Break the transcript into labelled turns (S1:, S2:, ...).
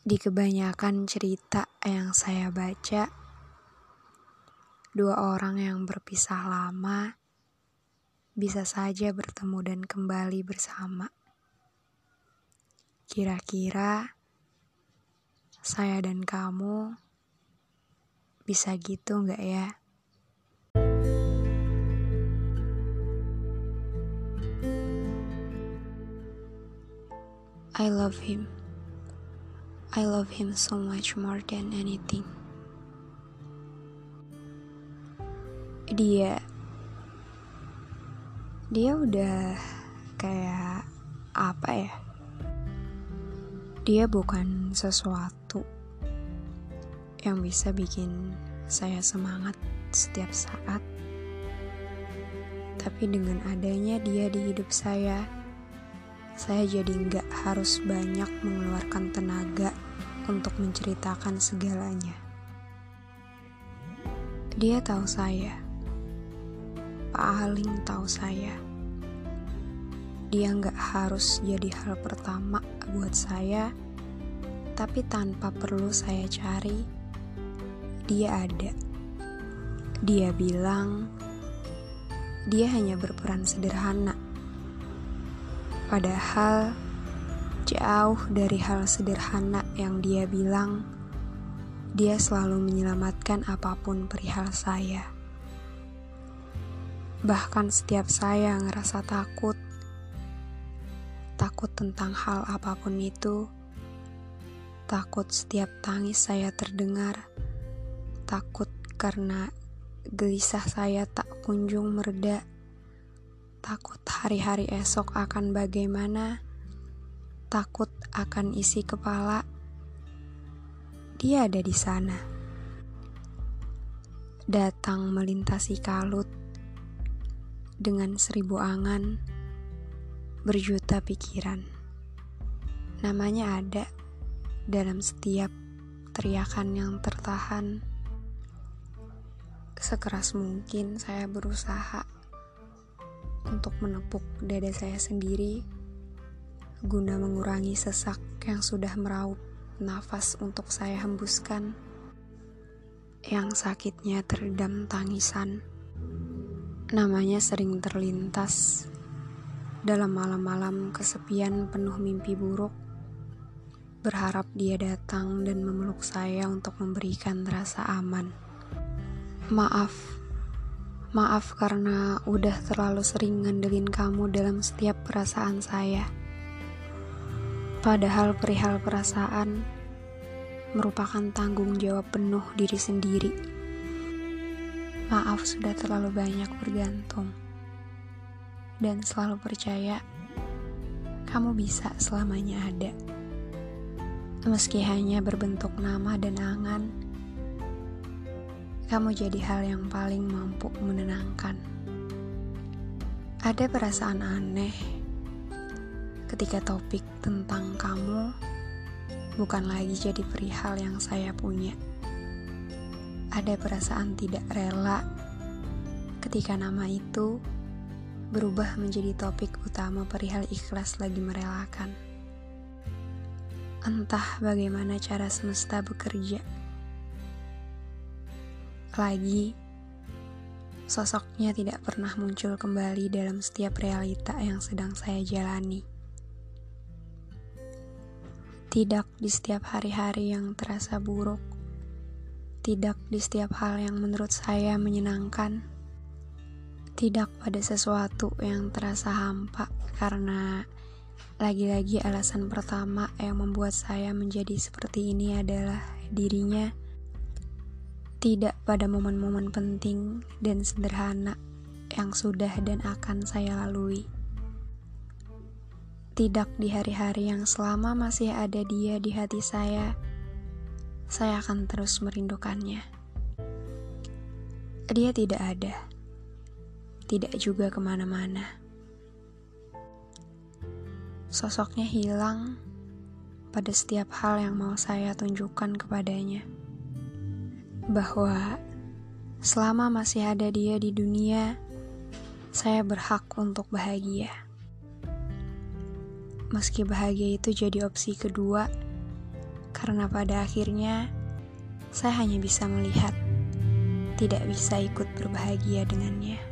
S1: Di kebanyakan cerita yang saya baca, dua orang yang berpisah lama bisa saja bertemu dan kembali bersama. Kira-kira saya dan kamu bisa gitu nggak ya? I love him. I love him so much more than anything. Dia dia udah kayak apa ya? Dia bukan sesuatu yang bisa bikin saya semangat setiap saat. Tapi dengan adanya dia di hidup saya, saya jadi nggak harus banyak mengeluarkan tenaga untuk menceritakan segalanya. Dia tahu saya, paling tahu saya. Dia nggak harus jadi hal pertama buat saya, tapi tanpa perlu saya cari, dia ada. Dia bilang dia hanya berperan sederhana Padahal jauh dari hal sederhana yang dia bilang, dia selalu menyelamatkan apa pun perihal saya. Bahkan setiap saya ngerasa takut, takut tentang hal apa pun itu, takut setiap tangis saya terdengar, takut karena gelisah saya tak kunjung mereda takut hari-hari esok akan bagaimana, takut akan isi kepala. Dia ada di sana, datang melintasi kalut dengan seribu angan, berjuta pikiran. Namanya ada dalam setiap teriakan yang tertahan. Sekeras mungkin saya berusaha untuk menepuk dada saya sendiri guna mengurangi sesak yang sudah meraup nafas untuk saya hembuskan yang sakitnya teredam tangisan. Namanya sering terlintas dalam malam-malam kesepian penuh mimpi buruk. Berharap dia datang dan memeluk saya untuk memberikan rasa aman. Maaf Maaf karena udah terlalu sering ngandelin kamu dalam setiap perasaan saya. Padahal perihal perasaan merupakan tanggung jawab penuh diri sendiri. Maaf sudah terlalu banyak bergantung. Dan selalu percaya kamu bisa selamanya ada. Meski hanya berbentuk nama dan angan, kamu jadi hal yang paling mampu menenangkan. Ada perasaan aneh ketika topik tentang kamu bukan lagi jadi perihal yang saya punya. Ada perasaan tidak rela ketika nama itu berubah menjadi topik utama perihal ikhlas lagi merelakan. Entah bagaimana cara semesta bekerja lagi, sosoknya tidak pernah muncul kembali dalam setiap realita yang sedang saya jalani. Tidak di setiap hari-hari yang terasa buruk, tidak di setiap hal yang menurut saya menyenangkan, tidak pada sesuatu yang terasa hampa karena lagi-lagi alasan pertama yang membuat saya menjadi seperti ini adalah dirinya tidak pada momen-momen penting dan sederhana yang sudah dan akan saya lalui. Tidak di hari-hari yang selama masih ada dia di hati saya, saya akan terus merindukannya. Dia tidak ada, tidak juga ke mana-mana. Sosoknya hilang pada setiap hal yang mau saya tunjukkan kepadanya. Bahwa selama masih ada dia di dunia, saya berhak untuk bahagia. Meski bahagia itu jadi opsi kedua, karena pada akhirnya saya hanya bisa melihat, tidak bisa ikut berbahagia dengannya.